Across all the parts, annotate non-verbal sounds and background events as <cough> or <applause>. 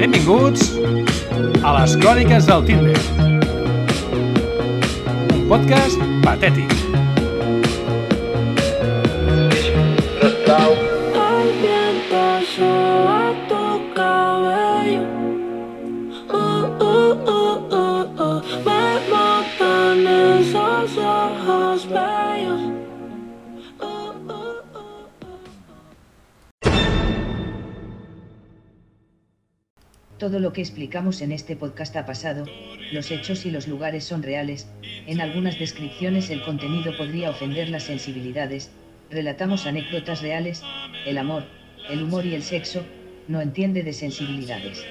Benvinguts a les Cròniques del Tinder. Un podcast patètic. Todo lo que explicamos en este podcast ha pasado, los hechos y los lugares son reales, en algunas descripciones el contenido podría ofender las sensibilidades, relatamos anécdotas reales, el amor, el humor y el sexo, no entiende de sensibilidades.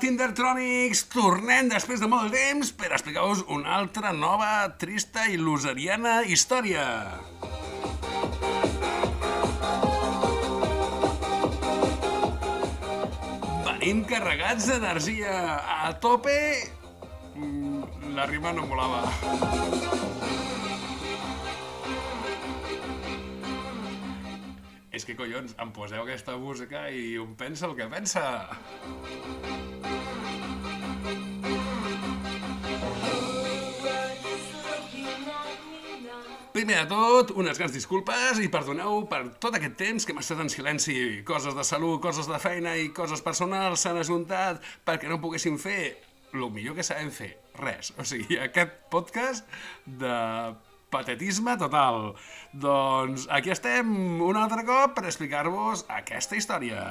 Tindertronics! Tornem després de molt temps per explicar-vos una altra nova, trista i loseriana història. Venim carregats d'energia a tope... Mm, La rima no molava. És que, collons, em poseu aquesta música i un pensa el que pensa. Primer de tot, unes grans disculpes i perdoneu per tot aquest temps que hem estat en silenci. Coses de salut, coses de feina i coses personals s'han ajuntat perquè no poguéssim fer el millor que sabem fer, res. O sigui, aquest podcast de patetisme total. Doncs aquí estem un altre cop per explicar-vos aquesta història.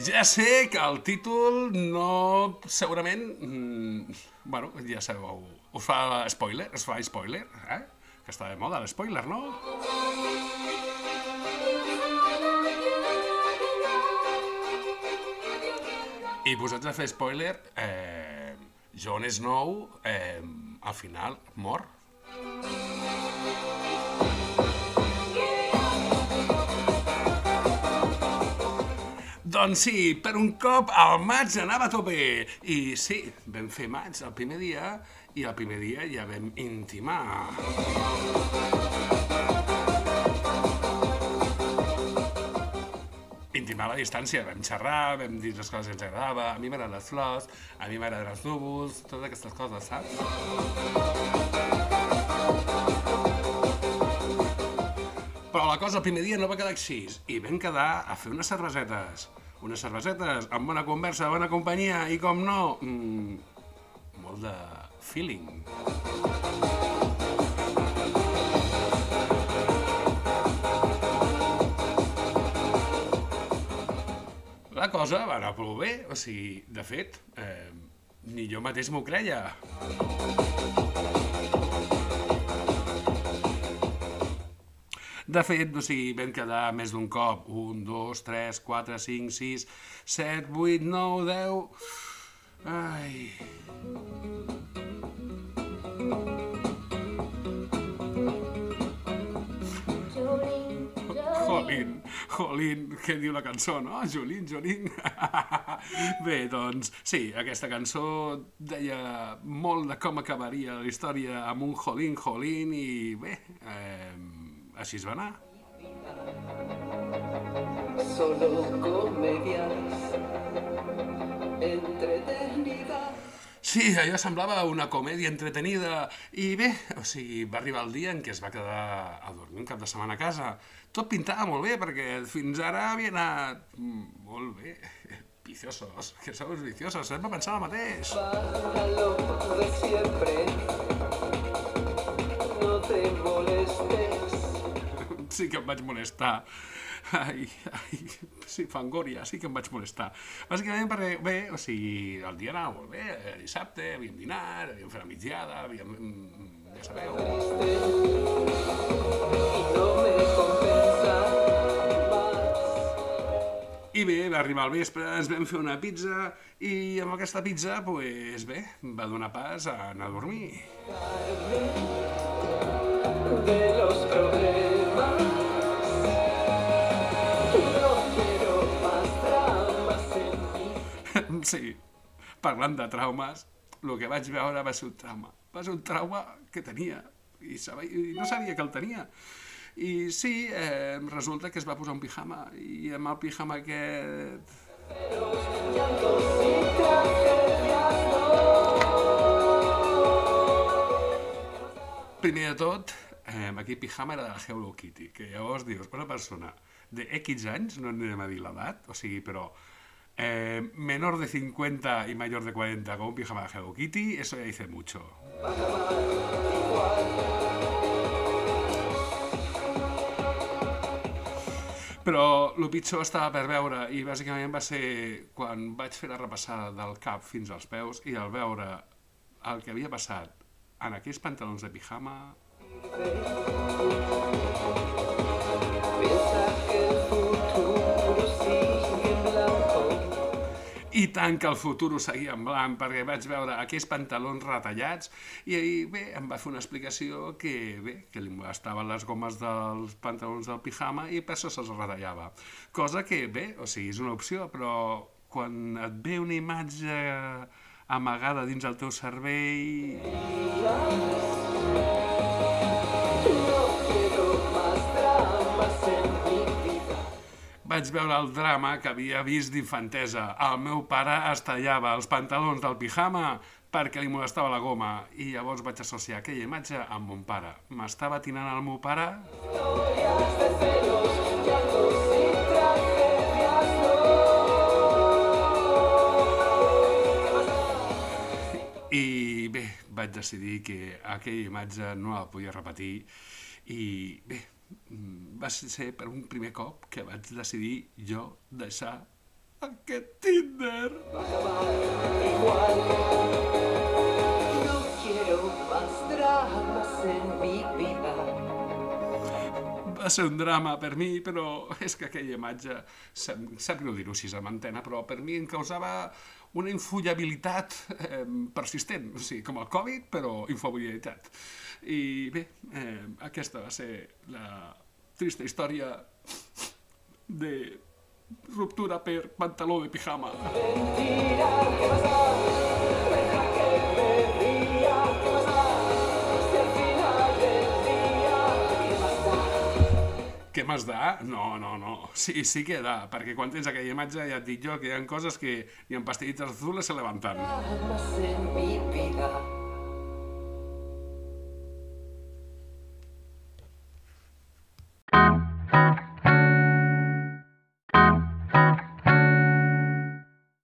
Ja sé que el títol no... segurament... Mm, bueno, ja sabeu, us fa spoiler, es fa spoiler, eh? Que està de moda l'espoiler, no? I posats a fer spoiler, eh, Jon Snow eh, al final mor. Doncs sí, per un cop el maig anava a tope. I sí, vam fer maig el primer dia i el primer dia ja vam intimar. A la distància, vam xerrar, vam dir les coses que ens agradava, a mi m'agraden les flors, a mi m'agraden els núvols, totes aquestes coses, saps? Però la cosa el primer dia no va quedar així i vam quedar a fer unes cervesetes. Unes cervesetes amb bona conversa, bona companyia i, com no, mmm, molt de feeling. Cosa va anar prou bé, o sigui, de fet, eh, ni jo mateix m'ho creia. De fet, o sigui, vam quedar més d'un cop. Un, dos, tres, quatre, cinc, sis, set, vuit, nou, deu... Ai... Jolín, Jolín, què diu la cançó, no? Jolín, Jolín. <laughs> Bé, doncs, sí, aquesta cançó deia molt de com acabaria la història amb un Jolín, Jolín, i bé, eh, així es va anar. Solo comedias entretenidas. Sí, allò semblava una comèdia entretenida i bé, o sigui, va arribar el dia en què es va quedar a dormir un cap de setmana a casa. Tot pintava molt bé perquè fins ara havia anat molt bé. Viciosos, que sou viciosos, sempre pensava el mateix. Para lo de siempre. No te molestes. <laughs> Sí que em vaig molestar. Ai, ai, sí, Fangoria, sí que em vaig molestar. Bàsicament perquè, bé, o sigui, el dia anava molt bé, era dissabte, havíem dinat, havíem fet la migdiada, havíem... mm, ja sabeu... I bé, va arribar al vespre, ens vam fer una pizza i amb aquesta pizza, pues, bé, va donar pas a anar a dormir. de los problemas. Sí, parlant de traumes, el que vaig veure va ser un trauma. Va ser un trauma que tenia i, sabia, i no sabia que el tenia. I sí, eh, resulta que es va posar un pijama i amb el pijama aquest... Primer de tot, eh, aquell pijama era de la Hello Kitty, que llavors dius, una persona de X anys, no anem a dir l'edat, o sigui, però eh, menor de 50 y mayor de 40 con un pijama de Hello Kitty, eso ya dice mucho. Però el pitjor estava per veure i bàsicament va ser quan vaig fer la repassada del cap fins als peus i al veure el que havia passat en aquells pantalons de pijama I tant que el futur ho seguia en blanc perquè vaig veure aquells pantalons retallats i ahir, bé, em va fer una explicació que, bé, que li molestaven les gomes dels pantalons del pijama i per això se'ls retallava. Cosa que, bé, o sigui, és una opció, però quan et ve una imatge amagada dins el teu cervell... Vaig veure el drama que havia vist d'infantesa. El meu pare es tallava els pantalons del pijama perquè li molestava la goma i llavors vaig associar aquella imatge amb mon pare. M'estava tirant el meu pare i bé, vaig decidir que aquella imatge no la podia repetir i bé, va ser per un primer cop que vaig decidir jo deixar aquest Tinder. No quiero más dramas en mi vida. Va ser un drama per mi, però és que aquella imatge, sap, sap greu dir-ho així amb antena, però per mi em causava una infollabilitat eh, persistent, o sigui, com el Covid, però infollabilitat. I bé, eh, aquesta va ser la trista història de ruptura per pantaló de pijama. Què m'has da? No, no, no. Sí, sí que da, perquè quan tens aquella imatge ja et dic jo que hi ha coses que ni en pastillitas azules se levantan. Dramas en mi vida.